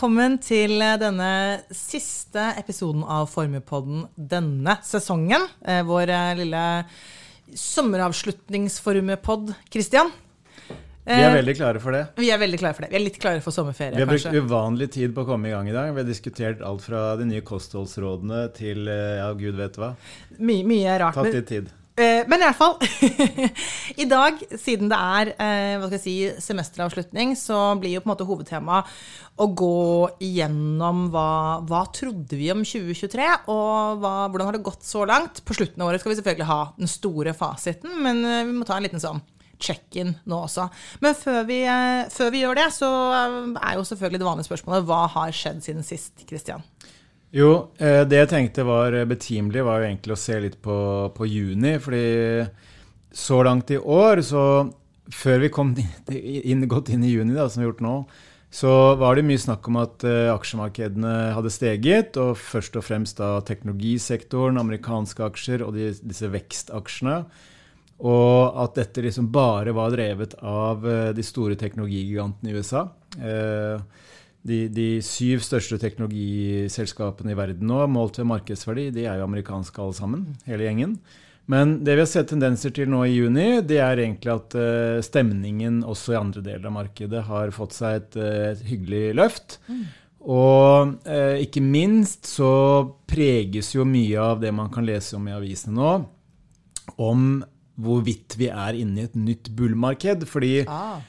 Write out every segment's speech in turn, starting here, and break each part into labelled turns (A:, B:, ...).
A: Velkommen til denne siste episoden av Formuepodden denne sesongen. Eh, vår eh, lille sommeravslutningsformuepod. Christian?
B: Vi er veldig klare for det.
A: Vi er veldig klare for det. Vi er litt klare for sommerferie,
B: Vi har brukt
A: kanskje.
B: uvanlig tid på å komme i gang i dag. Vi har diskutert alt fra de nye kostholdsrådene til eh, ja, gud vet hva.
A: My, mye rart.
B: Tatt litt tid.
A: Eh, men i hvert fall I dag, siden det er eh, si, semesteravslutning, så blir jo på en måte hovedtema å gå igjennom hva, hva trodde vi om 2023, og hva, hvordan har det gått så langt. På slutten av året skal vi selvfølgelig ha den store fasiten, men eh, vi må ta en liten sånn check-in nå også. Men før vi, før vi gjør det, så er jo selvfølgelig det vanlige spørsmålet hva har skjedd siden sist, Christian?
B: Jo, eh, det jeg tenkte var betimelig, var jo egentlig å se litt på, på juni. fordi så langt i år, så før vi kom inn, godt inn i juni, da, som vi har gjort nå, så var det mye snakk om at eh, aksjemarkedene hadde steget. Og først og fremst da teknologisektoren, amerikanske aksjer og de, disse vekstaksjene. Og at dette liksom bare var drevet av eh, de store teknologigigantene i USA. Eh, de, de syv største teknologiselskapene i verden nå, målt ved markedsverdi, de er jo amerikanske alle sammen, hele gjengen. Men det vi har sett tendenser til nå i juni, det er egentlig at uh, stemningen også i andre deler av markedet har fått seg et, eh, et hyggelig løft. Og uh, ikke minst så preges jo mye av det man kan lese om i avisene nå, om hvorvidt vi er inne i et nytt bullmarked. Fordi
A: Ah.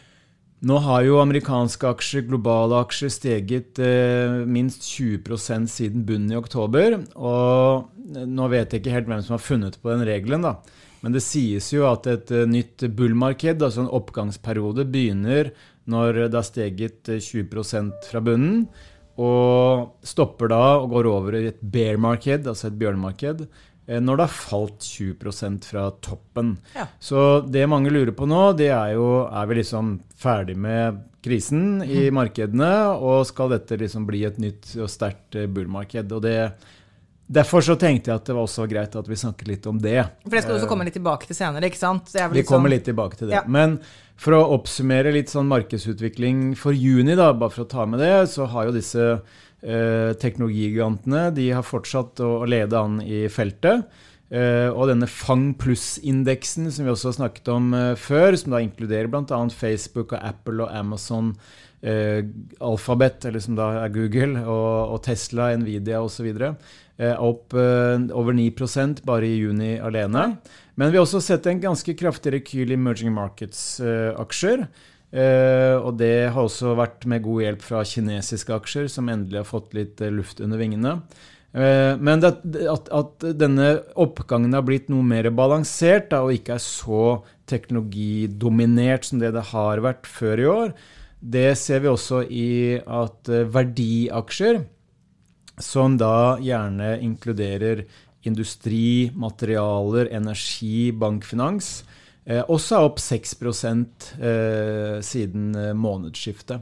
B: Nå har jo amerikanske aksjer, globale aksjer, steget eh, minst 20% siden bunnen i oktober. Og nå vet jeg ikke helt hvem som har funnet på den regelen, da. Men det sies jo at et nytt nytt bullmarked, altså en oppgangsperiode, begynner når det har steget eh, 20% fra bunnen, og stopper da og går over i et bear marked, altså et bjørnmarked, eh, når det har falt 20% fra toppen.
A: Ja.
B: Så det mange lurer på nå, det er jo Er vi liksom ferdig med krisen i markedene, og skal dette liksom bli et nytt og sterkt eh, bullmarked? Og det Derfor så tenkte jeg at det var også greit at vi snakket litt om det.
A: For det skal du også komme litt tilbake til senere, ikke sant?
B: Vi kommer
A: sånn-
B: litt tilbake til det.
A: Ja.
B: Men for å oppsummere litt sånn markedsutvikling for juni, da, bare for å ta med det, så har jo disse eh, teknologigigantene de har fortsatt å, lede an i feltet. Eh, og denne Fang pluss-indeksen som vi også har snakket om eh, før, som da inkluderer bl.a. Facebook og Apple og Amazon, eh, Alphabet, eller som da er Google, og, Tesla, Nvidia osv., eh, opp eh, over 9% bare i juni alene. Men vi har også sett en ganske kraftig rekyl i emerging markets-aksjer. Eh, og det har også vært med god hjelp fra kinesiske aksjer, som endelig har fått litt eh, luft under vingene. Eh, men det, at, at denne oppgangen har blitt noe mer balansert da, og ikke er så teknologidominert som det det har vært før i år, det ser vi også i at eh, verdiaksjer, som da gjerne inkluderer industri, materialer, energi, bankfinans, eh, også er opp 6 eh, siden eh, månedsskiftet.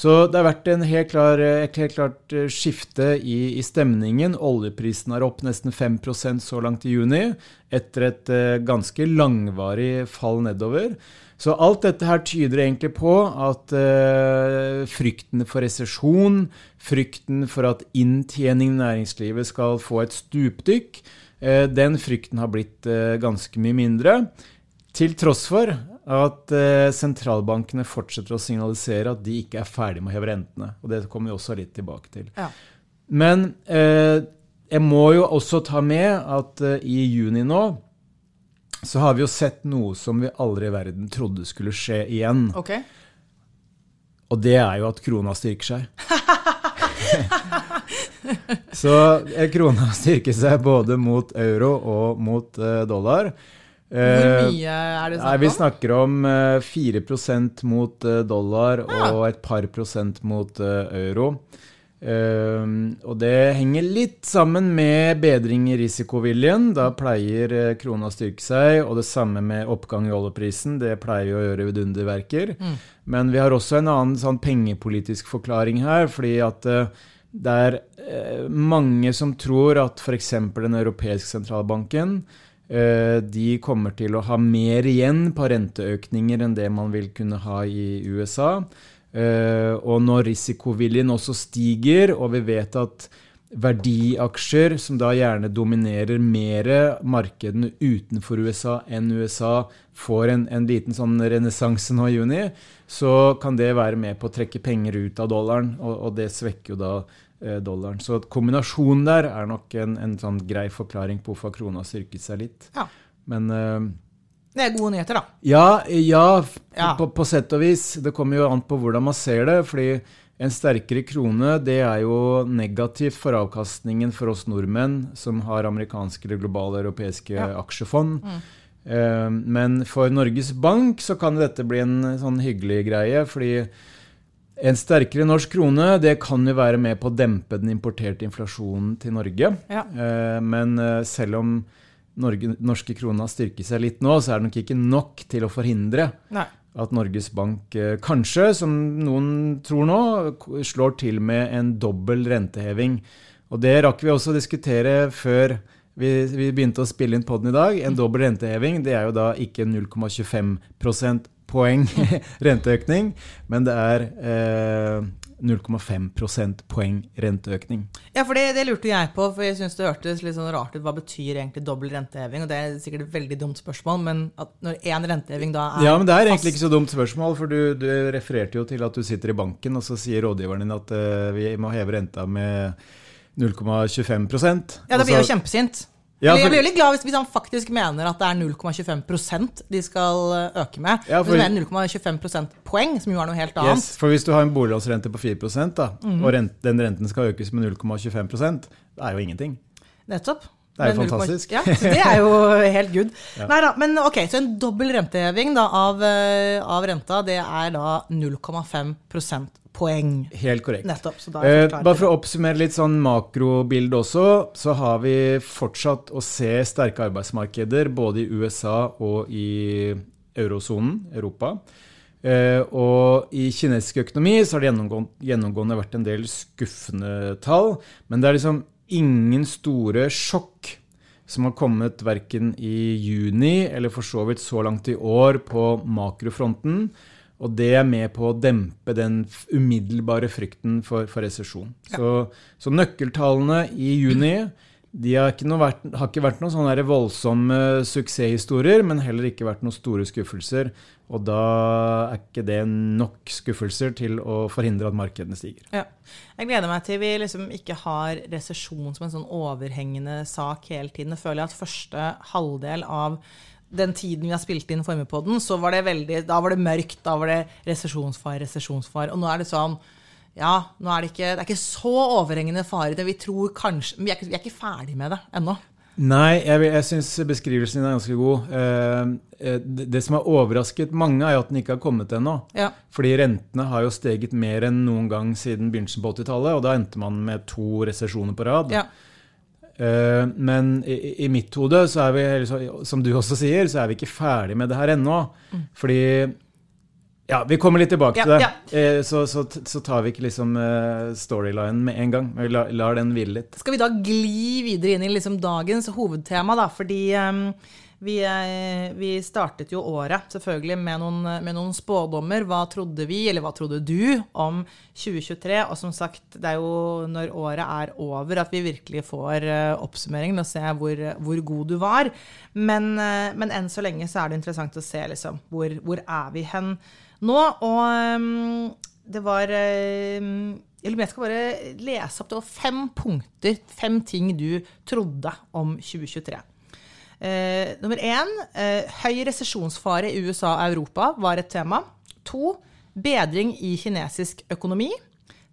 B: Så det har vært helt klar, et helt klart eh, skifte i, i stemningen. Oljeprisen er opp nesten 5% så langt i juni, etter et eh, ganske langvarig fall nedover. Så alt dette her tyder egentlig på at eh, frykten for resesjon, frykten for at inntjening i næringslivet skal få et stupdykk, eh, den frykten har blitt eh, ganske mye mindre. Til tross for at eh, sentralbankene fortsetter å signalisere at de ikke er ferdig med å heve rentene. Og det kommer vi også litt tilbake til.
A: Ja.
B: Men eh, jeg må jo også ta med at eh, i juni nå så har vi jo sett noe som vi aldri i verden trodde skulle skje igjen.
A: Okay.
B: Og det er jo at krona styrker seg. så eh, krona styrker seg både mot euro og mot eh, dollar.
A: Hvor
B: Eh,
A: mye er det
B: Nei,
A: snakk
B: Vi snakker om eh, 4 mot eh, dollar
A: Ja.
B: og et par prosent mot eh, euro. Ehm, og det henger litt sammen med bedring i risikoviljen. Da pleier eh, krona å styrke seg, og det samme med oppgang i oljeprisen. Det pleier vi å gjøre vidunderverker.
A: Mm.
B: Men vi har også en annen sånn pengepolitisk forklaring her, fordi at eh, det er eh, mange som tror at f.eks. Den europeiske sentralbanken eh, de kommer til å ha mer igjen på renteøkninger enn det man vil kunne ha i USA. Eh, og når risikoviljen også stiger, og vi vet at verdiaksjer, som da gjerne dominerer mer markedene utenfor USA enn USA, får en, en liten sånn renessanse nå i juni, så kan det være med på å trekke penger ut av dollaren, og, og det svekker jo da eh, dollaren. Så kombinasjonen der er nok en, en sånn grei forklaring på hvorfor krona styrket seg litt.
A: Ja.
B: Men uh,
A: Det er gode nyheter, da.
B: ja, ja,
A: Ja.
B: På, på sett og vis. Det kommer jo an på hvordan man ser det. fordi en sterkere krone det er jo negativt for avkastningen for oss nordmenn som har amerikanske eller globale europeiske
A: Ja.
B: aksjefond. Eh, men for Norges Bank så kan dette bli en sånn hyggelig greie. fordi en sterkere norsk krone det kan jo være med på å dempe den importerte inflasjonen til Norge.
A: Ja.
B: Eh, Men eh, selv om Norge, norske krona styrker seg litt nå, så er det nok ikke nok til å forhindre
A: Nei.
B: at Norges Bank eh, kanskje, som noen tror nå, slår til med en dobbel renteheving. Og det rakk vi også å diskutere før vi, vi begynte å spille inn poden i dag. En dobbel renteheving det er jo da ikke 0,25 prosentpoeng renteøkning, men det er eh, 0,5 prosentpoeng renteøkning.
A: Ja, for det, det lurte jeg på, for jeg syns det hørtes litt sånn rart ut. Hva betyr egentlig dobbel renteheving? Og det er sikkert et veldig dumt spørsmål, men at når én renteheving da er
B: Ja, men det er egentlig ikke så dumt spørsmål, for du, du refererte jo til at du sitter i banken, og så sier rådgiveren din at eh, vi må heve renta med 0,25%
A: Ja, da blir jeg jo kjempesint.
B: Ja,
A: for... jeg blir veldig glad hvis, hvis han faktisk mener at det er 0,25% de skal eh, øke med.
B: Ja, for-
A: Men 0,25 prosentpoeng, som jo er noe helt annet.
B: Yes, for hvis du har en boliglånsrente på 4 da,
A: mm.
B: og rent, den renten skal økes med 0,25% det er jo ingenting.
A: Nettopp.
B: Det er jo fantastisk.
A: Ja, så det er jo helt good.
B: Ja.
A: Nei da, men ok, så en dobbel renteheving da, av, eh, av renta, det er da 0,5 prosentpoeng.
B: Helt korrekt.
A: Nettopp.
B: Eh, bare for å oppsummere litt sånn makrobilde også, så har vi fortsatt å se sterke arbeidsmarkeder både i USA og i eurosonen, Europa. Eh, og i kinesisk økonomi så har det gjennomgående, gjennomgående vært en del skuffende tall. Men det er liksom ingen store sjokk som har kommet verken i juni eller for så vidt så langt i år på makrofronten. Og det er med på å dempe den umiddelbare frykten for, for resesjon. Så, så nøkkeltallene i juni de har ikke, noe har ikke vært noen sånne voldsomme suksesshistorier, men heller ikke vært noen store skuffelser. Og da er ikke det nok skuffelser til å forhindre at markedene stiger.
A: Ja. Jeg gleder meg til vi liksom ikke har resesjon som en sånn overhengende sak hele tiden. Jeg føler at første halvdel av den tiden vi har spilt inn Formepodden, så var det veldig, da var det mørkt, da var det resesjonsfare, resesjonsfare. Og nå er det sånn ja, nå er det ikke, det er ikke så overhengende fare. Vi tror kanskje, vi er ikke, vi er ikke ferdig med det ennå.
B: Nei, jeg, jeg syns beskrivelsen din er ganske god. Eh, eh, det, det som har overrasket mange, er at den ikke har kommet ennå.
A: Ja.
B: Fordi rentene har jo steget mer enn noen gang siden begynnelsen på 80-tallet, og da endte man med to resesjoner på rad.
A: Ja.
B: Eh, men i, i mitt hode, så er vi, som du også sier, så er vi ikke ferdig med det her ennå. Fordi Ja, vi kommer litt tilbake
A: Ja,
B: til det.
A: ja.
B: Eh, så, så, så tar vi ikke liksom eh, storylinen med en gang. Vi lar, lar den hvile litt.
A: Skal vi da gli videre inn i liksom dagens hovedtema, da? Fordi um, vi, eh, vi startet jo året selvfølgelig med noen, med noen spådommer. Hva trodde vi, eller hva trodde du, om 2023? Og som sagt, det er jo når året er over at vi virkelig får oppsummering oppsummeringen og se hvor, hvor god du var. Men, eh, men enn så lenge så er det interessant å se liksom, hvor, hvor er vi hen nå. Og um, det var eller jeg skal bare lese opp det var fem punkter, fem ting du trodde om 2023. Eh, nummer én, eh, høy resesjonsfare i USA og Europa var et tema. To, bedring i kinesisk økonomi.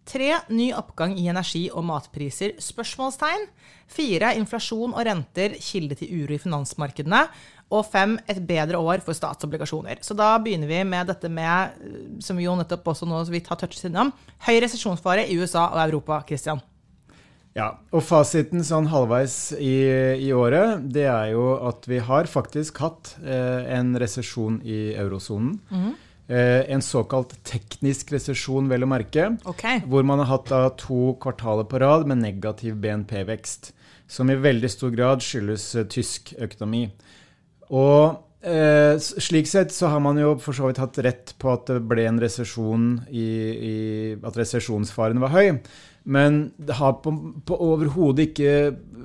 A: Tre, ny oppgang i energi- og matpriser? Spørsmålstegn. Fire, inflasjon og renter kilde til uro i finansmarkedene. Og fem, et bedre år for statsobligasjoner. Så da begynner vi med dette med, eh, som vi jo nettopp også nå så vidt har touchet innom, høy resesjonsfare i USA og Europa. Christian.
B: Ja, og fasiten sånn halvveis i, i året, det er jo at vi har faktisk hatt eh, en resesjon i eurosonen. eh, en såkalt teknisk resesjon, vel å merke.
A: Okay.
B: Hvor man har hatt da to kvartaler på rad med negativ BNP-vekst. Som i veldig stor grad skyldes eh, tysk økonomi. Og eh, slik sett så har man jo for så vidt hatt rett på at det ble en resesjon i, i At resesjonsfaren var høy. Men det har på, på overhodet ikke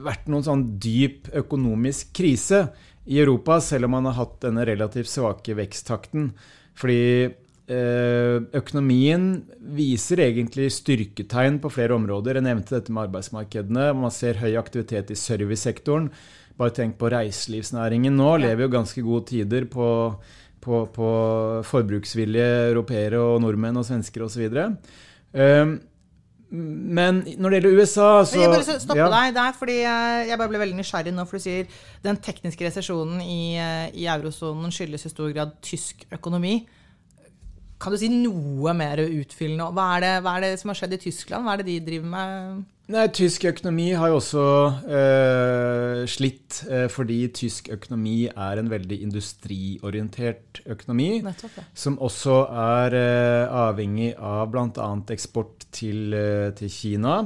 B: vært noen sånn dyp økonomisk krise i Europa, selv om man har hatt denne relativt svake veksttakten. Fordi eh, økonomien viser egentlig styrketegn på flere områder. Jeg nevnte dette med arbeidsmarkedene. Man ser høy aktivitet i servicesektoren. Bare tenk på reiselivsnæringen nå. Lever jo ganske gode tider på, på, på forbruksvillige europeere og nordmenn og svensker osv. Men når det gjelder USA, så
A: Jeg bare stoppe ja. deg der, fordi jeg bare ble veldig nysgjerrig nå. For du sier den tekniske resesjonen i, eh, i eurosonen skyldes i stor grad tysk økonomi. Kan du si noe mer utfyllende? Hva er, det, hva er det som har skjedd i Tyskland? Hva er det de driver med?
B: Nei, Tysk økonomi har jo også øh, slitt øh, fordi tysk økonomi er en veldig industriorientert økonomi.
A: Nettopp, ja.
B: Som også er øh, avhengig av bl.a. eksport til, til, Kina.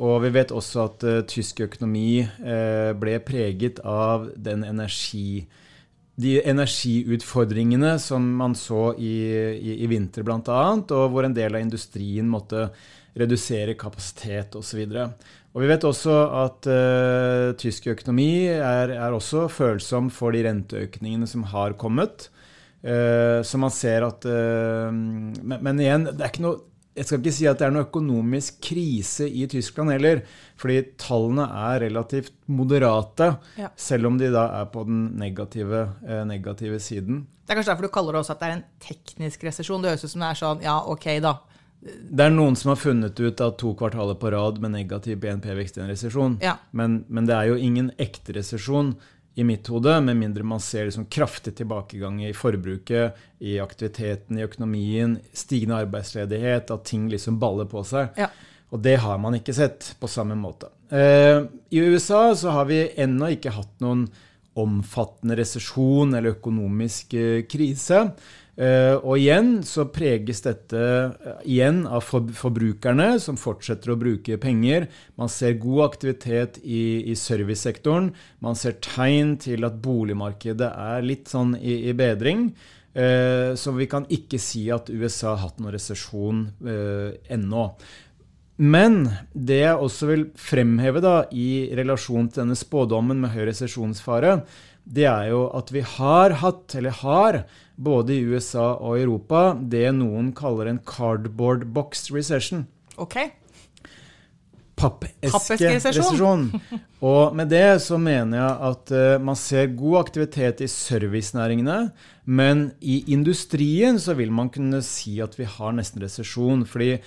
B: Og vi vet også at tysk økonomi ble preget av den energi de energiutfordringene som man så i, i, i vinter bl.a., og hvor en del av industrien måtte redusere kapasitet osv. Og vi vet også at uh, tysk økonomi er, er, også følsom for de renteøkningene som har kommet. Uh, så man ser at uh, men, men, igjen, det er ikke noe jeg skal ikke si at det er noe økonomisk krise i Tyskland heller. Fordi tallene er relativt moderate, ja. selv om de da er på den negative, negative, siden.
A: Det er kanskje derfor du kaller det også at det er en teknisk resesjon. Det høres ut som det er sånn ja, ok, da.
B: Det er noen som har funnet ut at to kvartaler på rad med negativ BNP-vekst i en resesjon.
A: Ja.
B: Men, men, det er jo ingen ekte resesjon i mitt hode, med mindre man ser liksom kraftig tilbakegang i forbruket, i aktiviteten i økonomien, stigende arbeidsledighet, at ting liksom baller på seg.
A: Ja.
B: Og det har man ikke sett på samme måte. Eh, I USA så har vi ennå ikke hatt noen omfattende resesjon eller økonomisk eh, krise. Uh, og igjen så preges dette uh, igjen av for, forbrukerne, som fortsetter å bruke penger. Man ser god aktivitet i, i servicesektoren. Man ser tegn til at boligmarkedet er litt sånn i, i bedring. Uh, så vi kan ikke si at USA har hatt noen resesjon ennå. Men det jeg også vil fremheve da, i relasjon til denne spådommen med høy resesjonsfare, det er jo at vi har hatt, eller har, både i USA og Europa, det noen kaller en cardboard box recession.
A: Ok.
B: Pappeskeresesjon. Og med det så mener jeg at uh, man ser god aktivitet i servicenæringene, men i industrien så vil man kunne si at vi har nesten resesjon. fordi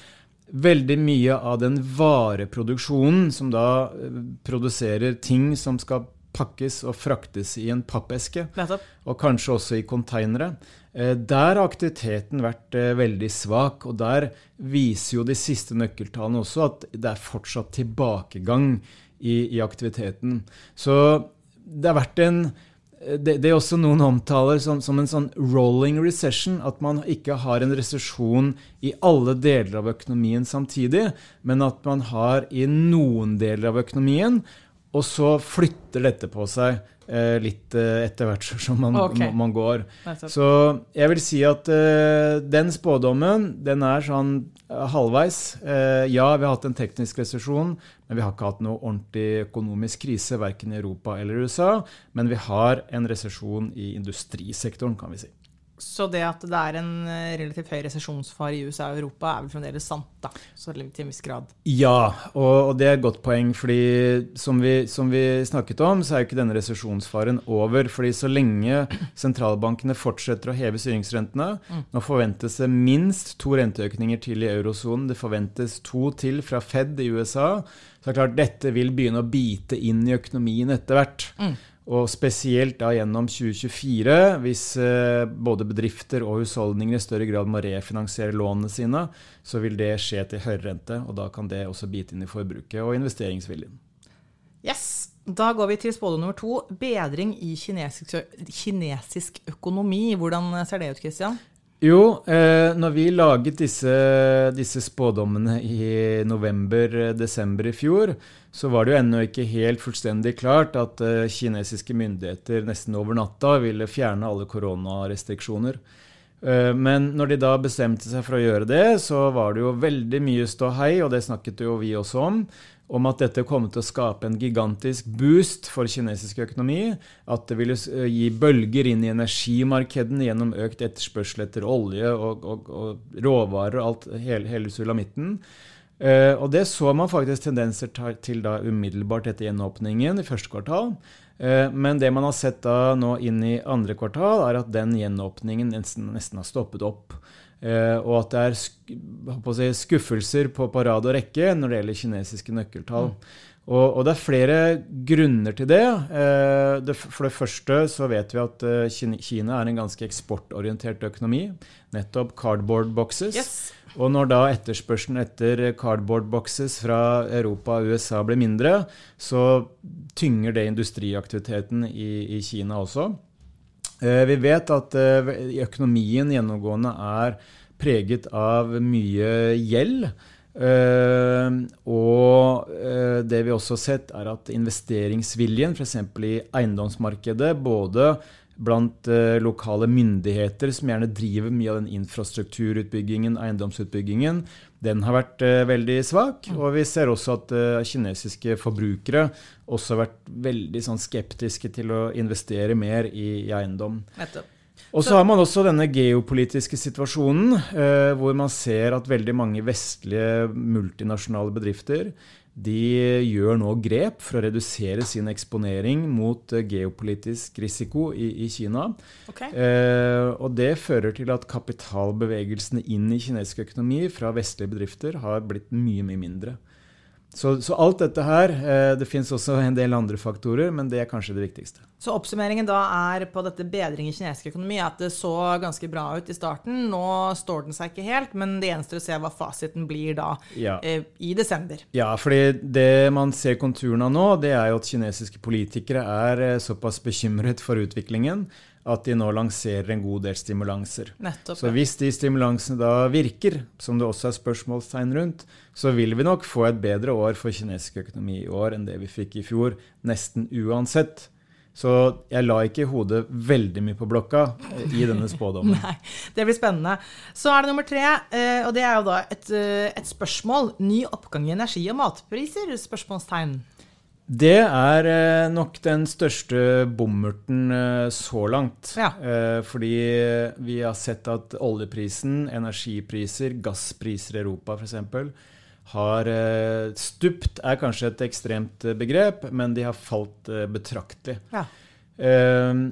B: veldig mye av den vareproduksjonen som da uh, produserer ting som skal pakkes og fraktes i en pappeske, og kanskje også i konteinere. Eh, der har aktiviteten vært eh, veldig svak, og der viser jo de siste nøkkeltallene også at det er fortsatt tilbakegang i, i aktiviteten. Så det har vært en det, det, er også noen omtaler som, som, en sånn rolling recession. At man ikke har en resesjon i alle deler av økonomien samtidig, men at man har i noen deler av økonomien og så flytter dette på seg eh, litt eh, etter hvert som man, okay. man, går. Så jeg vil si at eh, den spådommen, den er sånn eh, halvveis. Eh, ja, vi har hatt en teknisk resesjon, men vi har ikke hatt noe ordentlig økonomisk krise verken i Europa eller USA. Men vi har en resesjon i industrisektoren, kan vi si.
A: Så det at det er en eh, relativt høy resesjonsfare i USA og Europa, er vel fremdeles sant, da? Så til en viss grad.
B: Ja, og, det er et godt poeng. fordi som vi, som vi snakket om, så er jo ikke denne resesjonsfaren over. fordi så lenge sentralbankene fortsetter å heve styringsrentene mm. Nå forventes det minst to renteøkninger til i eurosonen. Det forventes to til fra Fed i USA. Så det er klart dette vil begynne å bite inn i økonomien etter hvert. Mm. Og spesielt da gjennom 2024, hvis eh, både bedrifter og husholdninger i større grad må refinansiere lånene sine, så vil det skje til høyere rente, og da kan det også bite inn i forbruket og investeringsviljen.
A: Yes, Da går vi til spådom nummer to. Bedring i kinesisk, kinesisk økonomi. Hvordan ser det ut, Christian?
B: Jo, eh, når vi laget disse, disse spådommene i november-desember i fjor, så var det jo ennå ikke helt fullstendig klart at eh, kinesiske myndigheter nesten over natta ville fjerne alle koronarestriksjoner. Eh, men når de da bestemte seg for å gjøre det, så var det jo veldig mye ståhei, og det snakket jo vi også om om at dette kom til å skape en gigantisk boost for kinesisk økonomi. At det ville eh, gi bølger inn i energimarkedene gjennom økt etterspørsel etter olje og, og, og råvarer og alt, hele, hele sulamitten. Uh, og det så man faktisk tendenser til da umiddelbart etter gjenåpningen i første kvartal. Uh, men det man har sett da nå inn i andre kvartal, er at den gjenåpningen nesten, nesten har stoppet opp. Uh, og at det er si, skuffelser på, på, rad og rekke når det gjelder kinesiske nøkkeltall. Mm. Og, og, det er flere grunner til det. det. For det første så vet vi at Kina er en ganske eksportorientert økonomi. Nettopp cardboard boxes. Yes. Og når da etterspørselen etter cardboard boxes fra Europa og USA blir mindre, så tynger det industriaktiviteten i, i Kina også. Eh, vi vet at eh, økonomien gjennomgående er preget av mye gjeld. Uh, og det vi også har sett, er at investeringsviljen f.eks. i eiendomsmarkedet, både blant eh, lokale myndigheter, som gjerne driver mye av den infrastrukturutbyggingen, eiendomsutbyggingen, den har vært eh, veldig svak. Mm. Og vi ser også at eh, kinesiske forbrukere også har vært veldig sånn, skeptiske til å investere mer i, i eiendom. Og så har man også denne geopolitiske situasjonen, hvor man ser at veldig mange vestlige multinasjonale bedrifter de gjør nå grep for å redusere sin eksponering mot eh, geopolitisk risiko i, i Kina. Okay. Eh, og det fører til at kapitalbevegelsene inn i kinesisk økonomi fra vestlige bedrifter har blitt mye, mye mindre. Så, så, alt dette her eh, Det fins også en del andre faktorer, men det er kanskje det viktigste.
A: Så oppsummeringen da er på dette bedring i kinesisk økonomi at det så ganske bra ut i starten. Nå står den seg ikke helt, men det gjenstår å se hva fasiten blir da ja. eh, i desember.
B: Ja, fordi det man ser konturene av nå, det er jo at kinesiske politikere er eh, såpass bekymret for utviklingen at de nå lanserer en god del stimulanser. Nettopp, så hvis de stimulansene da virker, som det også er spørsmålstegn rundt, så vil vi nok få et bedre år for kinesisk økonomi i år enn det vi fikk i fjor, nesten uansett. Så jeg la ikke hodet veldig mye på blokka eh, i denne spådommen.
A: Nei, Det blir spennende. Så er det nummer tre, eh, og det er jo da et, eh, et spørsmål. Ny oppgang i energi- og matpriser? Spørsmålstegn.
B: Det er eh, nok den største bommerten eh, så langt. Ja. Eh, fordi vi har sett at oljeprisen, energipriser, gasspriser i Europa f.eks. har stupt, er kanskje et ekstremt begrep, men de har falt betraktelig. Ja.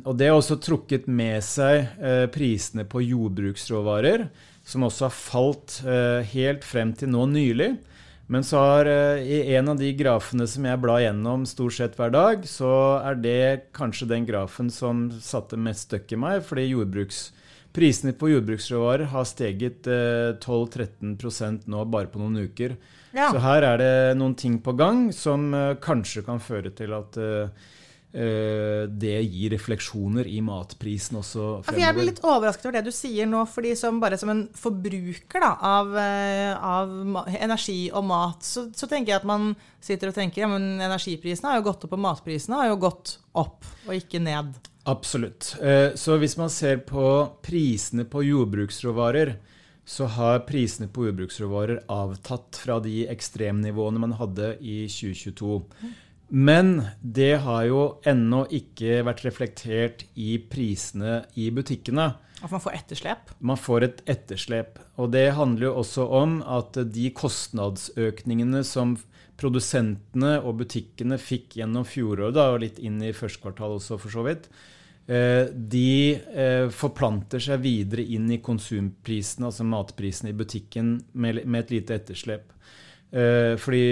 B: Og det har også trukket med seg prisene på jordbruksråvarer, som også har falt helt frem til nå nylig. Men så har eh, i en av de grafene som jeg blar gjennom stort sett hver dag, så er det kanskje den grafen som satte mest støkk i meg, fordi prisene på jordbruksråvarer har steget 12-13 eh, nå bare på noen uker. Ja. Så her er det noen ting på gang som eh, kanskje kan føre til at det gir refleksjoner i matprisen også
A: fremover. jeg blir litt overrasket over det du sier nå, fordi som bare som en forbruker da, av, eh, av, energi og mat, så, så, tenker jeg at man sitter og tenker ja, men energiprisene har jo gått opp, og matprisene har jo gått opp, og ikke ned.
B: Absolutt. Eh, så hvis man ser på prisene på jordbruksråvarer, så har prisene på jordbruksråvarer avtatt fra de ekstremnivåene man hadde i 2022. Men det har jo ennå ikke vært reflektert i prisene i butikkene.
A: At man får etterslep?
B: Man får et etterslep. Og det handler jo også om at de kostnadsøkningene som produsentene og butikkene fikk gjennom fjoråret, og litt inn i første kvartal også, for så vidt, eh, de eh, forplanter seg videre inn i konsumprisene, altså matprisene i butikken, med et lite etterslep. Eh, fordi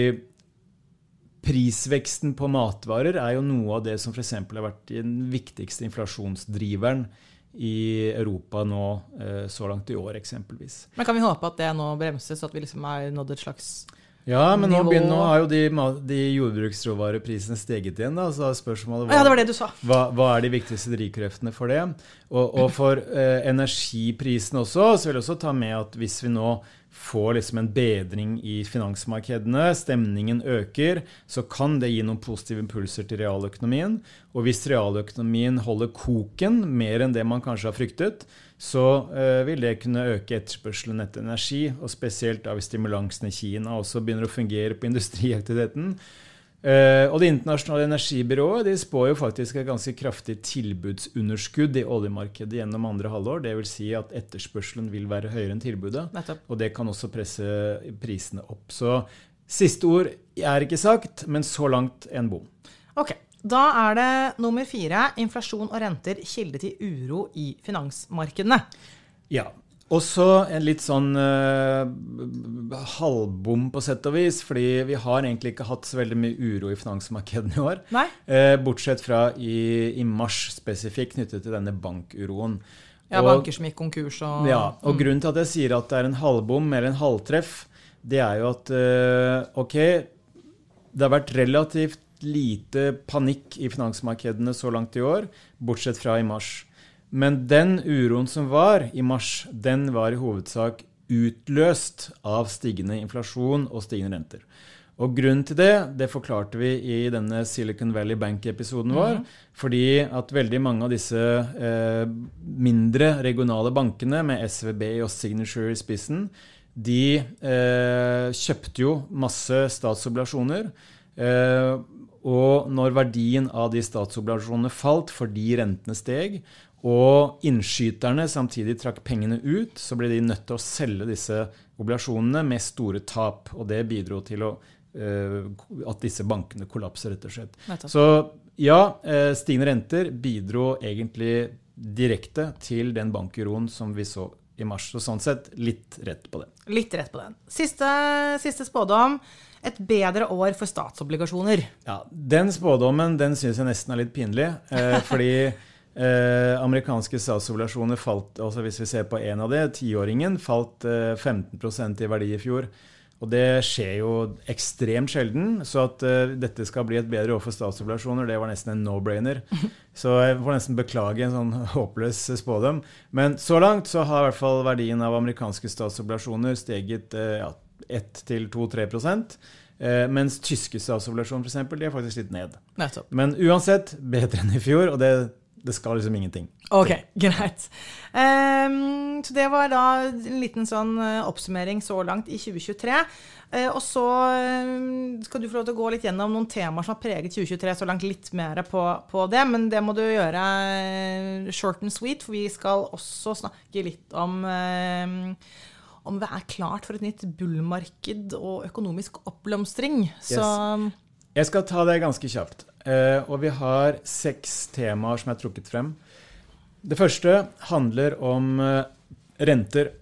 B: Prisveksten på matvarer er jo noe av det som f.eks. har vært den viktigste inflasjonsdriveren i Europa nå eh, så langt i år, eksempelvis.
A: Men Kan vi håpe at det nå bremses, at vi liksom har nådd et slags
B: Ja, men nå, begynner, nå har jo de, de jordbruksråvareprisene steget igjen. Da, så spørsmålet
A: Å ja, det var det du sa.
B: hva, hva er de viktigste drivkreftene for det? Og, og for eh, energiprisene også, så vil jeg også ta med at hvis vi nå får liksom en bedring i finansmarkedene, stemningen øker, så kan det gi noen positive impulser til realøkonomien. Og hvis realøkonomien holder koken mer enn det man kanskje har fryktet, så eh, vil det kunne øke etterspørselen etter energi, og spesielt da hvis stimulansen i Kina også begynner å fungere på industriaktiviteten. Eh, og Det internasjonale energibyrået de spår jo faktisk et ganske kraftig tilbudsunderskudd i oljemarkedet gjennom andre halvår. Dvs. Si at etterspørselen vil være høyere enn tilbudet.
A: Nettopp.
B: Og det kan også presse prisene opp. Så siste ord er ikke sagt, men så langt en bom.
A: Ok, Da er det nummer fire. Inflasjon og renter kilde til uro i finansmarkedene.
B: Ja. Og så en litt sånn uh, halvbom på sett og vis, fordi vi har egentlig ikke hatt så veldig mye uro i finansmarkedene i år.
A: Nei?
B: Eh, bortsett fra i, i mars spesifikt knyttet til denne bankuroen.
A: Ja,
B: Og-
A: banker som gikk konkurs og
B: Ja, og grunnen til at jeg sier at det er en halvbom eller en halvtreff, det er jo at uh, ok, det har vært relativt lite panikk i finansmarkedene så langt i år, bortsett fra i mars. Men den uroen som var i mars, den var i hovedsak utløst av stigende inflasjon og stigende renter. Og grunnen til det det forklarte vi i denne Silicon Valley Bank-episoden vår. Fordi at veldig mange av disse eh, mindre regionale bankene med SVB og Signature i spissen, de eh, kjøpte jo masse statsobligasjoner. Eh, og når verdien av de statsobligasjonene falt fordi rentene steg, og innskyterne samtidig trakk pengene ut, så ble de nødt til å selge disse obligasjonene med store tap. Og det bidro til å, eh, at disse bankene kollapser, rett og slett. Så ja, eh, stigende renter bidro egentlig direkte til den bankuroen som vi så i mars. Så sånn sett litt rett på det.
A: Litt rett på den. Siste, siste spådom. Et bedre år for statsobligasjoner.
B: Ja, Den spådommen den syns jeg nesten er litt pinlig. Eh, fordi eh, amerikanske statsobligasjoner falt altså Hvis vi ser på en av det, tiåringen, falt eh, 15% i verdi i fjor. Og det skjer jo ekstremt sjelden. Så at eh, dette skal bli et bedre år for statsobligasjoner, det var nesten en no-brainer. Så jeg får nesten beklage en sånn håpløs spådom. Men så langt så har i hvert fall verdien av amerikanske statsobligasjoner steget eh, ja, 1-2-3 eh, Mens tyske statsobligasjoner for eksempel, de er faktisk litt ned.
A: Nettopp.
B: Men uansett bedre enn i fjor, og det, det skal liksom ingenting.
A: Ok, greit. Um, så det var da en liten sånn eh, oppsummering så langt i 2023. Uh, og så eh, skal du få lov til å gå litt gjennom noen temaer som har preget 2023 så langt, litt mer på, på det. Men det må du gjøre eh, short and sweet, for vi skal også snakke litt om uh, om det er klart for et nytt bullmarked og økonomisk oppblomstring. Yes.
B: Jeg skal ta det ganske kjapt. Eh, og vi har seks temaer som er trukket frem. Det første handler om eh, renter.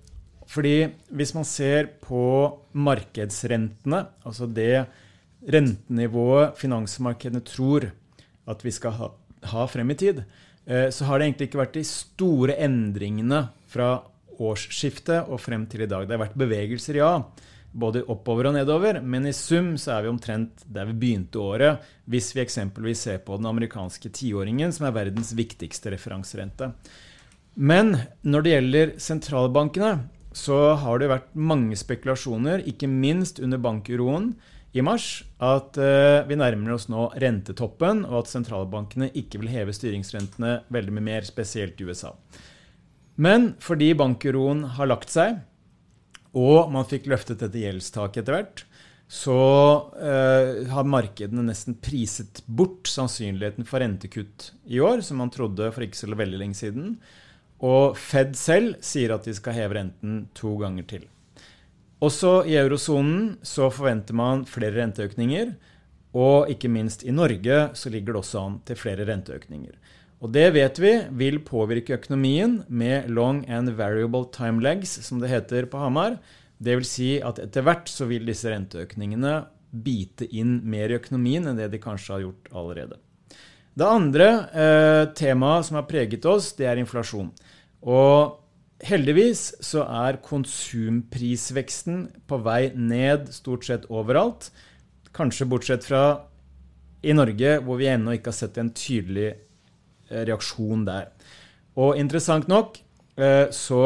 B: Fordi hvis man ser på markedsrentene, altså det rentenivået finansmarkedene tror at vi skal ha, ha frem i tid, eh, så har det egentlig ikke vært de store endringene fra årsskiftet og frem til i dag. Det har vært bevegelser, ja. Både oppover og nedover, men i sum så er vi omtrent der vi begynte året, hvis vi eksempelvis ser på den amerikanske tiåringen, som er verdens viktigste referanserente. Men når det gjelder sentralbankene, så har det vært mange spekulasjoner, ikke minst under bankuroen i mars, at eh, vi nærmer oss nå rentetoppen, og at sentralbankene ikke vil heve styringsrentene veldig mye mer, spesielt i USA. Men fordi bankuroen har lagt seg, og man fikk løftet dette gjeldstaket etter hvert, så eh, har markedene nesten priset bort sannsynligheten for rentekutt i år, som man trodde for ikke så veldig lenge siden. Og Fed selv sier at de skal heve renten to ganger til. Også i eurosonen så forventer man flere renteøkninger. Og ikke minst i Norge så ligger det også an til flere renteøkninger. Og det vet vi vil påvirke økonomien med long and variable time lags, som det heter på Hamar. Vil si at etter hvert så vil disse renteøkningene bite inn mer i økonomien enn det de kanskje har gjort allerede. Det andre eh, temaet som har preget oss, det er inflasjon. Og heldigvis så er konsumprisveksten på vei ned stort sett overalt. Kanskje bortsett fra i Norge, hvor vi ennå ikke har sett en tydelig reaksjon der. Og interessant nok eh, så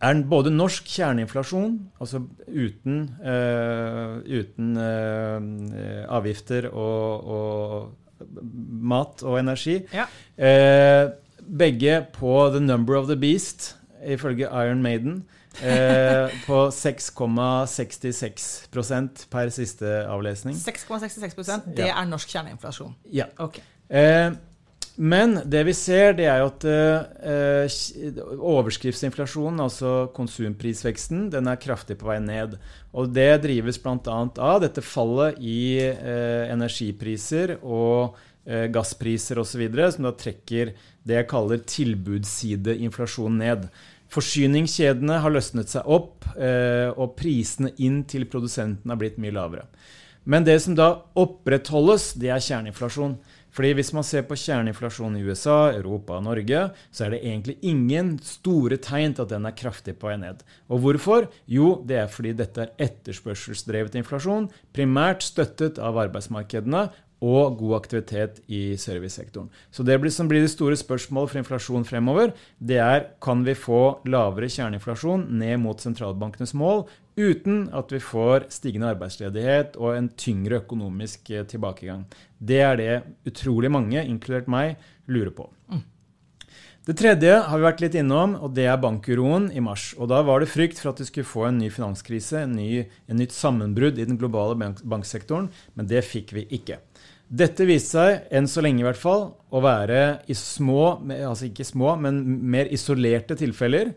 B: er både norsk kjerneinflasjon, altså uten, uh, uten uh, avgifter og, og, mat og energi, ja. uh, begge på the number of the beast, ifølge Iron Maiden. på 6,66% per siste avlesning.
A: 6,66% Det ja. er norsk kjerneinflasjon?
B: Ja. Okay. Men det vi ser, det er jo at eh, overskriftsinflasjonen, altså konsumprisveksten, den er kraftig på vei ned. Og det drives bl.a. av dette fallet i eh, energipriser og eh, gasspriser osv., som da trekker det jeg kaller tilbudssideinflasjon ned. Forsyningskjedene har løsnet seg opp, eh, og prisene inn til produsentene har blitt mye lavere. Men det som da opprettholdes, det er kjerneinflasjon. Fordi Hvis man ser på kjerneinflasjon i USA, Europa og Norge, så er det egentlig ingen store tegn til at den er kraftig på vei ned. Og hvorfor? Jo, det er fordi dette er etterspørselsdrevet inflasjon, primært støttet av arbeidsmarkedene og god aktivitet i servicesektoren. Så det som blir det store spørsmålet for inflasjon fremover, det er kan vi få lavere kjerneinflasjon ned mot sentralbankenes mål uten at vi får stigende arbeidsledighet og en tyngre økonomisk eh, tilbakegang. Det er det utrolig mange, inkludert meg, lurer på. Mm. Det tredje har vi vært litt innom, og det er bankuroen i mars. Og Da var det frykt for at vi skulle få en ny finanskrise, en, ny, en nytt sammenbrudd i den globale bank banksektoren, men det fikk vi ikke. Dette viste seg, enn så lenge i hvert fall, å være i små, altså ikke små, men mer isolerte tilfeller.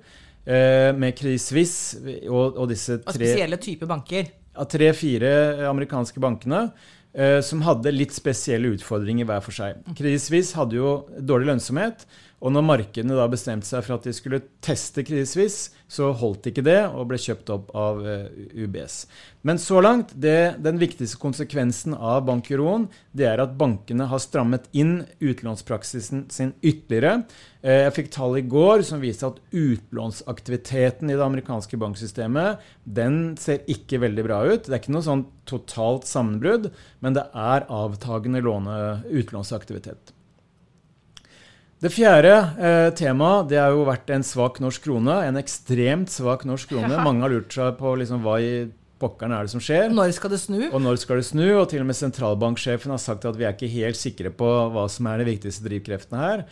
B: Eh, med Credit Suisse og, og disse tre
A: Spesielle typer banker?
B: Tre-fire amerikanske bankene eh, som hadde litt spesielle utfordringer hver for seg. Credit Suisse hadde jo dårlig lønnsomhet. Og når markedene da bestemte seg for at de skulle teste krisevis, så holdt ikke det og ble kjøpt opp av eh, UBS. Men så langt, det, den viktigste konsekvensen av bankuroen, det er at bankene har strammet inn utlånspraksisen sin ytterligere. Uh, jeg fikk tall i går som viste at utlånsaktiviteten i det amerikanske banksystemet den ser ikke veldig bra ut. Det er ikke noe sånn totalt sammenbrudd, men det er avtagende utlånsaktivitet. Det fjerde eh, temaet det har jo vært en svak norsk krone. En ekstremt svak norsk krone. Ja. Mange har lurt seg på liksom, hva i pokkeren er det som skjer.
A: Når skal det snu?
B: Og når skal det snu? Og til og med sentralbanksjefen har sagt at vi er ikke helt sikre på hva som er de viktigste drivkreftene her.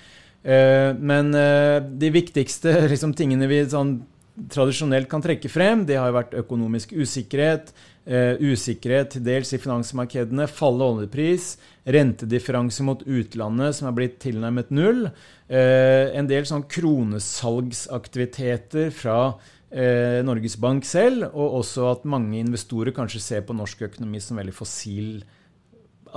B: Eh, men eh, de viktigste liksom, tingene vi sånn, tradisjonelt kan trekke frem, det har jo vært økonomisk usikkerhet, Uh, usikkerhet til dels i finansmarkedene, fallende oljepris, rentedifferanse mot utlandet som er blitt tilnærmet null, uh, en del sånn kronesalgsaktiviteter fra uh, Norges Bank selv, og også at mange investorer kanskje ser på norsk økonomi som veldig fossil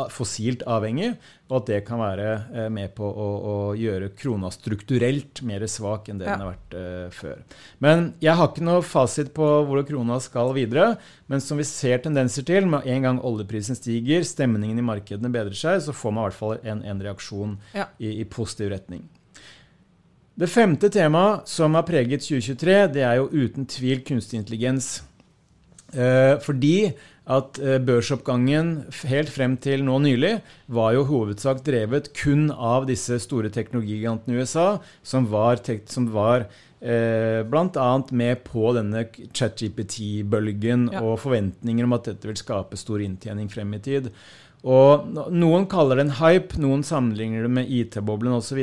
B: fossilt avhengig, og at det kan være eh, med på å, å gjøre krona strukturelt mer svak enn det ja. den har vært uh, før. Men jeg har ikke noe fasit på hvor krona skal videre. Men som vi ser tendenser til, med en gang oljeprisen stiger, stemningen i markedene bedrer seg, så får man i hvert fall en, en reaksjon ja. i, i positiv retning. Det femte temaet som har preget 2023, det er jo uten tvil kunstig intelligens. Eh, fordi at eh, børsoppgangen helt frem til nå nylig var jo hovedsak drevet kun av disse store teknologigigantene i USA, som var, som var eh, bl.a. med på denne ChatGPT-bølgen ja. og forventninger om at dette vil skape stor inntjening frem i tid. Og Noen kaller det en hype, noen sammenligner det med IT-boblen osv.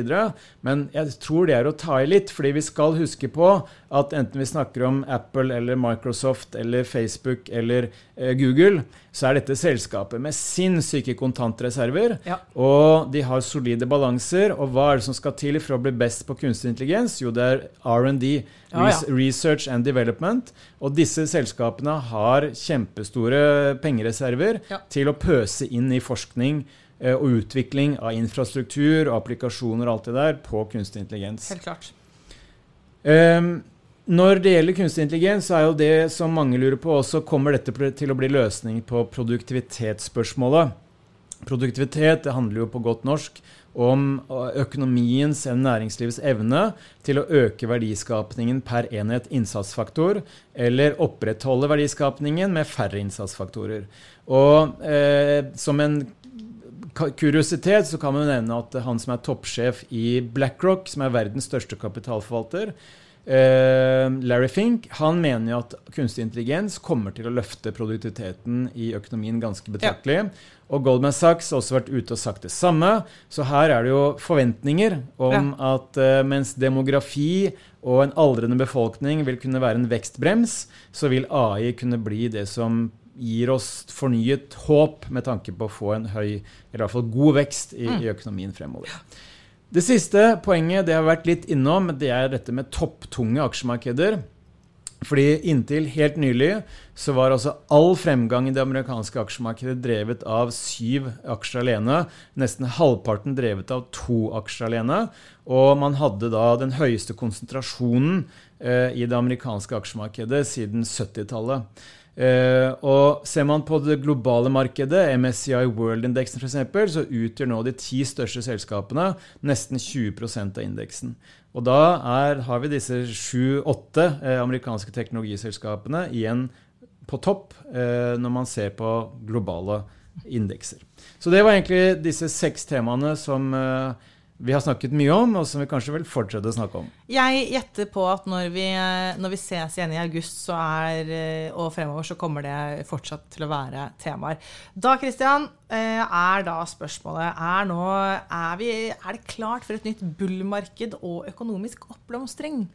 B: Men jeg tror det er å ta i litt, fordi vi skal huske på at enten vi snakker om Apple eller Microsoft eller Facebook eller eh, Google, så er dette selskapet med sinnssyke kontantreserver. Ja. Og de har solide balanser. Og hva er det som skal til for å bli best på kunstig intelligens? Jo, det er R&D. Ja, ja. Research and Development. Og disse selskapene har kjempestore pengereserver til å pøse inn i forskning eh, og utvikling av infrastruktur og applikasjoner og alt det der på kunstig intelligens.
A: Helt klart.
B: Um, når det gjelder kunstig intelligens, så er jo det som mange lurer på, også kommer dette til å bli løsning på produktivitetsspørsmålet. Produktivitet det handler jo på godt norsk om økonomiens eller næringslivets evne til å øke verdiskapningen per enhet innsatsfaktor, eller opprettholde verdiskapningen med færre innsatsfaktorer. Og eh, som en kuriositet så kan man nevne at han som er toppsjef i BlackRock, som er verdens største kapitalforvalter, Eh, Larry Fink han mener jo at kunstig intelligens kommer til å løfte produktiviteten i økonomien ganske betraktelig. Ja. Og Goldman Sachs har også vært ute og sagt det samme. Så her er det jo forventninger om ja. at uh, mens demografi og en aldrende befolkning vil kunne være en vekstbrems, så vil AI kunne bli det som gir oss fornyet håp med tanke på å få en høy, eller i hvert fall god vekst i, mm. i økonomien fremover. Ja. Det siste poenget det har vært litt innom, det er dette med topptunge aksjemarkeder. Fordi inntil helt nylig så var altså all fremgang i det amerikanske aksjemarkedet drevet av syv aksjer alene. Nesten halvparten drevet av to aksjer alene. Og man hadde da den høyeste konsentrasjonen eh, i det amerikanske aksjemarkedet siden 70-tallet. Uh, og Ser man på det globale markedet, MSCI World-indeksen f.eks., så utgjør nå de ti største selskapene nesten 20% av indeksen. Og da er, har vi disse sju-åtte uh, amerikanske teknologiselskapene igjen på topp uh, når man ser på globale indekser. Så det var egentlig disse seks temaene som vi har snakket mye om, og som vi kanskje vil fortsette å snakke om.
A: Jeg gjetter på at når vi, når vi ses igjen i august er, og fremover, så kommer det fortsatt til å være temaer. Da Christian, eh, er da spørsmålet er, nå, er, vi, er det klart for et nytt bullmarked og økonomisk oppblomstring?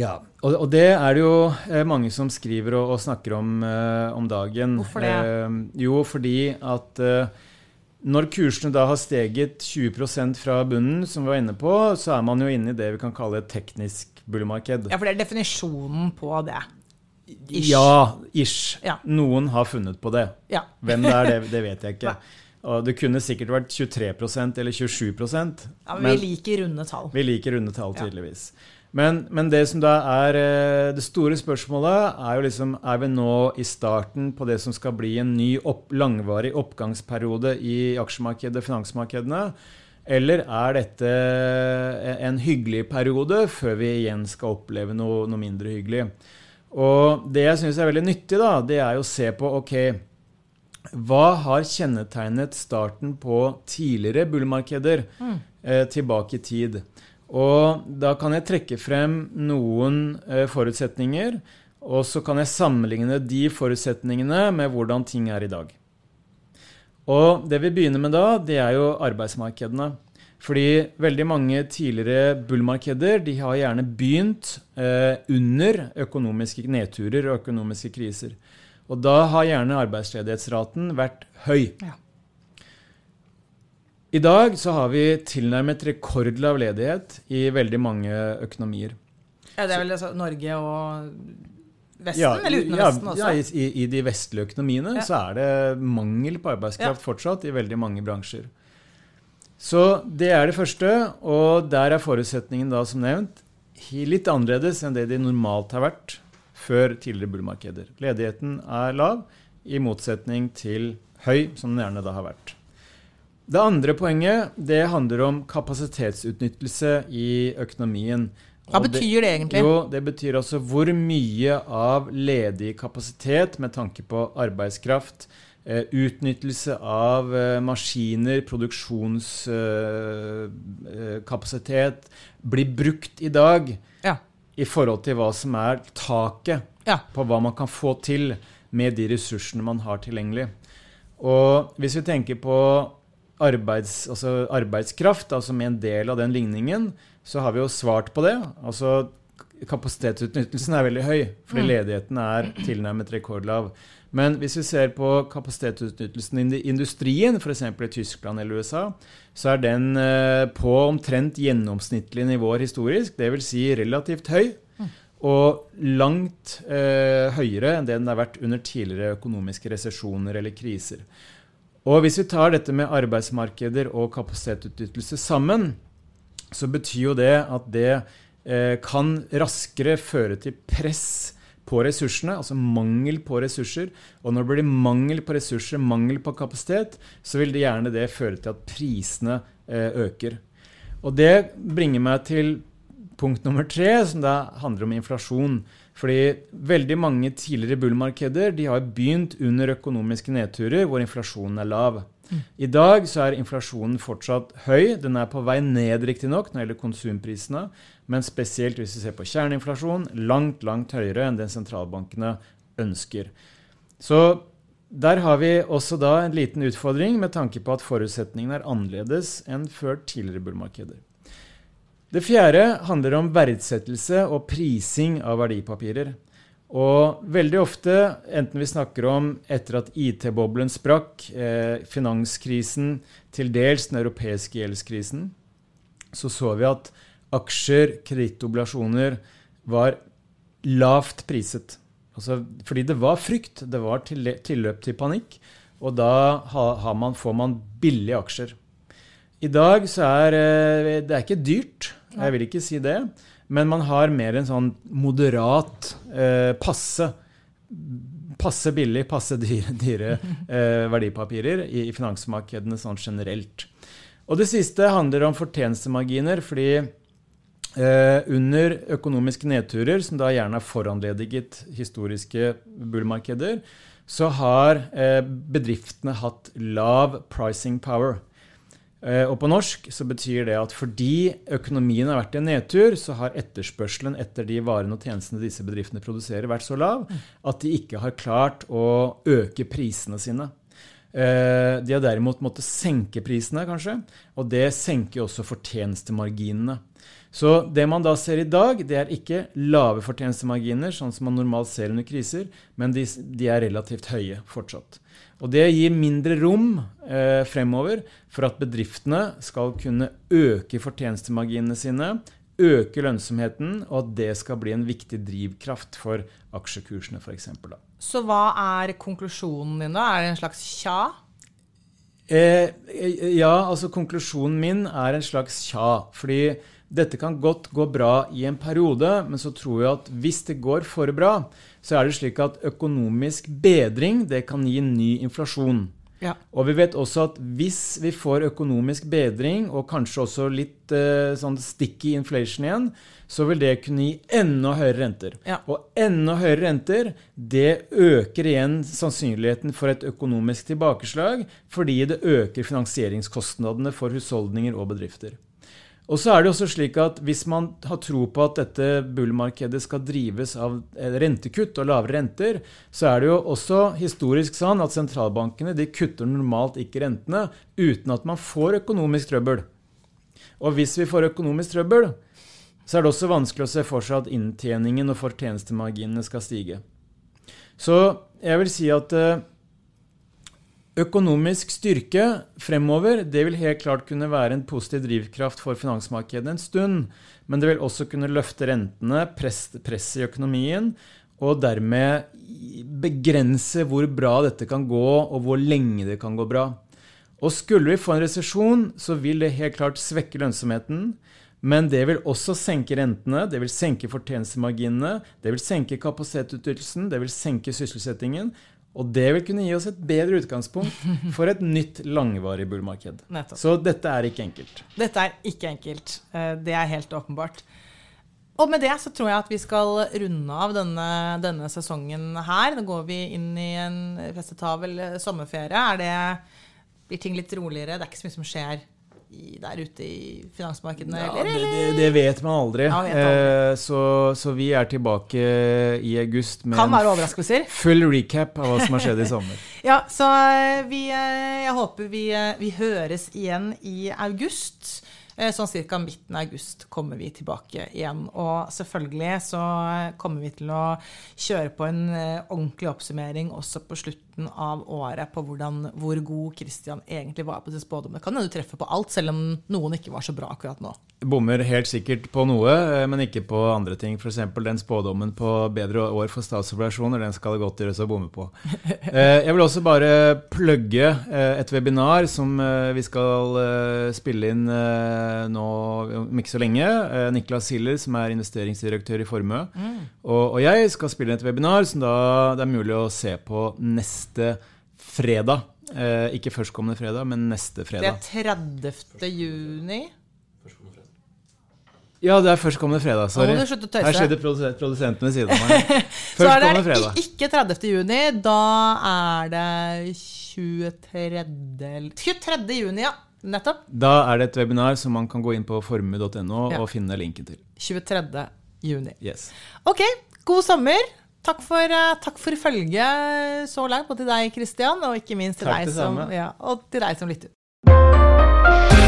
B: Ja, og, og, det er det jo eh, mange som skriver og, og snakker om om dagen.
A: Hvorfor det?
B: Jo, fordi at når kursene da har steget 20% fra bunnen, som vi var inne på, så er man jo inne i det vi kan kalle et teknisk bullmarked.
A: Ja, for det er definisjonen på det.
B: Ish. Ja, ish. Ja. Noen har funnet på det.
A: Ja.
B: Hvem det er, det, det vet jeg ikke. Og det kunne sikkert vært 23% eller 27
A: Ja, men, vi liker runde tall.
B: Vi liker runde tall, tydeligvis. Ja. Men, men, det som da er eh, det store spørsmålet, er jo liksom Er vi nå i starten på det som skal bli en ny opp, langvarig oppgangsperiode i aksjemarkedet finansmarkedene? Eller er dette en hyggelig periode før vi igjen skal oppleve noe, noe mindre hyggelig? Og det jeg syns er veldig nyttig, da, det er jo å se på ok, hva har kjennetegnet starten på tidligere bullmarkeder mm. eh, tilbake i tid? Og da kan jeg trekke frem noen eh, forutsetninger, og så kan jeg sammenligne de forutsetningene med hvordan ting er i dag. Og det vi begynner med da, det er jo arbeidsmarkedene. Fordi veldig mange tidligere bullmarkeder de har gjerne begynt eh, under økonomiske nedturer og økonomiske kriser. Og da har gjerne arbeidsledighetsraten vært høy. Ja. I dag så har vi tilnærmet rekordlav ledighet i veldig mange økonomier.
A: Ja, Det er vel altså Norge og Vesten, ja, eller uten ja, Vesten også?
B: Ja, i, i, de vestlige økonomiene ja. så er det mangel på arbeidskraft fortsatt i veldig mange bransjer. Så det er det første, og der er forutsetningen da som nevnt litt annerledes enn det de normalt har vært før tidligere bullmarkeder. Ledigheten er lav, i motsetning til høy, som den gjerne da har vært. Det andre poenget det handler om kapasitetsutnyttelse i økonomien.
A: Hva betyr det egentlig?
B: Jo, Det betyr altså hvor mye av ledig kapasitet med tanke på arbeidskraft, eh, utnyttelse av eh, maskiner, produksjonskapasitet, eh, blir brukt i dag ja. i forhold til hva som er taket ja. på hva man kan få til med de ressursene man har tilgjengelig. Og hvis vi tenker på arbeids, altså arbeidskraft, altså med en del av den ligningen, så har vi jo svart på det. Altså kapasitetsutnyttelsen er veldig høy, fordi mm. ledigheten er tilnærmet rekordlav. Men hvis vi ser på kapasitetsutnyttelsen i industrien, f.eks. i Tyskland eller USA, så er den eh, på omtrent gjennomsnittlige nivåer historisk, dvs. Si relativt høy. Mm. Og langt eh, høyere enn det den har vært under tidligere økonomiske resesjoner eller kriser. Og hvis vi tar dette med arbeidsmarkeder og kapasitetsutnyttelse sammen, så betyr jo det at det eh, kan raskere føre til press på ressursene, altså mangel på ressurser. Og når det blir mangel på ressurser, mangel på kapasitet, så vil det gjerne det føre til at prisene eh, øker. Og det bringer meg til punkt nummer tre, som da handler om inflasjon. Fordi veldig mange tidligere bullmarkeder de har begynt under økonomiske nedturer hvor inflasjonen er lav. I dag så er inflasjonen fortsatt høy. Den er på vei ned riktignok når det gjelder konsumprisene, men spesielt hvis vi ser på kjerneinflasjon, langt, langt høyere enn den sentralbankene ønsker. Så der har vi også da en liten utfordring med tanke på at forutsetningene er annerledes enn før tidligere bullmarkeder. Det fjerde handler om verdsettelse og prising av verdipapirer. Og veldig ofte, enten vi snakker om etter at IT-boblen sprakk, eh, finanskrisen, til dels den europeiske gjeldskrisen, så så vi at aksjer, kredittoblasjoner, var lavt priset. Altså, fordi det var frykt. Det var tilløp til panikk. Og da man, får man billige aksjer. I dag så er eh, det er ikke dyrt. Jeg vil ikke si det. Men man har mer en sånn moderat, eh, passe passe billig, passe dyre, dyre eh, verdipapirer i, i, finansmarkedene sånn generelt. Og det siste handler om fortjenestemarginer, fordi eh, under økonomiske nedturer, som da gjerne er foranlediget historiske bullmarkeder, så har eh, bedriftene hatt lav pricing power. Eh, og på norsk så betyr det at fordi økonomien har vært i en nedtur, så har etterspørselen etter de varene og tjenestene disse bedriftene produserer, vært så lav at de ikke har klart å øke prisene sine. Eh, de har derimot måttet senke prisene, kanskje, og det senker også fortjenestemarginene. Så det man da ser i dag, det er ikke lave fortjenestemarginer, sånn som man normalt ser under kriser, men de, de er relativt høye fortsatt. Og det gir mindre rom fremover for at bedriftene skal kunne øke fortjenestemarginene sine, øke lønnsomheten, og at det skal bli en viktig drivkraft for aksjekursene f.eks.
A: Så hva er konklusjonen din da? Er det en slags tja?
B: Eh, ja, altså konklusjonen min er en slags tja. Fordi dette kan godt gå bra i en periode, men så tror jeg at hvis det går for bra, så er det slik at økonomisk bedring det kan gi ny inflasjon. Ja. Og vi vet også at hvis vi får økonomisk bedring, og kanskje også litt uh, sånn sticky inflation igjen, så vil det kunne gi enda høyere renter. Ja. Og enda høyere renter, det øker igjen sannsynligheten for et økonomisk tilbakeslag, fordi det øker finansieringskostnadene for husholdninger og bedrifter. Og så er det også slik at Hvis man har tro på at dette bullmarkedet skal drives av eh, rentekutt og lavere renter, så er det jo også historisk sånn at sentralbankene de kutter normalt ikke rentene uten at man får økonomisk trøbbel. Og hvis vi får økonomisk trøbbel, så er det også vanskelig å se for seg at inntjeningen og fortjenestemarginene skal stige. Så jeg vil si at eh, Økonomisk styrke fremover det vil helt klart kunne være en positiv drivkraft for finansmarkedet en stund. Men det vil også kunne løfte rentene, presse press i økonomien, og dermed begrense hvor bra dette kan gå, og hvor lenge det kan gå bra. Og skulle vi få en resesjon, så vil det helt klart svekke lønnsomheten. Men det vil også senke rentene, det vil senke fortjenestemarginene, det vil senke kapasitetsutnyttelsen, det vil senke sysselsettingen. Og det vil kunne gi oss et bedre utgangspunkt for et nytt langvarig bullmarked. Så dette er ikke enkelt.
A: Dette er ikke enkelt. Eh, det er helt åpenbart. Og med det så tror jeg at vi skal runde av denne, denne sesongen her. Nå går vi inn i en festetabel sommerferie. Er det, blir ting litt roligere? Det er ikke så mye som skjer i, der ute i finansmarkedene? Ja,
B: eller, eller? Det, det, vet man aldri. Ja, vet aldri. Eh, så, så, vi er tilbake i august med
A: en
B: full recap av hva som har skjedd i sommer.
A: ja, så eh, vi, eh, jeg håper vi, vi høres igjen i august. Sånn ca. midten av august kommer vi tilbake igjen. Og selvfølgelig så kommer vi til å kjøre på en ordentlig oppsummering også på slutten slutten av året på hvordan, hvor god Christian egentlig var på sin spådom. Det Kan hende du treffer på alt, selv om noen ikke var så bra akkurat nå.
B: Bommer helt sikkert på noe, eh, men ikke på andre ting. F.eks. den spådommen på bedre år for statsoperasjoner. Den skal det godt gjøres å bomme på. Eh, jeg vil også bare plugge eh, et webinar som vi skal spille inn nå om ikke så lenge. Niklas Hiller, som er investeringsdirektør i Formue. Mm. Og, og, jeg skal spille inn et webinar som da det er mulig å se på neste fredag. ikke førstkommende fredag, men neste fredag.
A: Det er 30. juni.
B: Ja, det er førstkommende fredag. Sorry. Her skjedde produsenten ved siden av meg.
A: Så er det fredag. ikke 30. juni, da er det 23. 23. juni, ja. Nettopp.
B: Da er det et webinar som man kan gå inn på formue.no ja. og finne linken til.
A: 23. juni.
B: Yes.
A: Ok, god sommer. Takk for, eh, takk for følget så langt, og til deg, Kristian, og ikke minst til, deg som, ja, og til deg som lytter.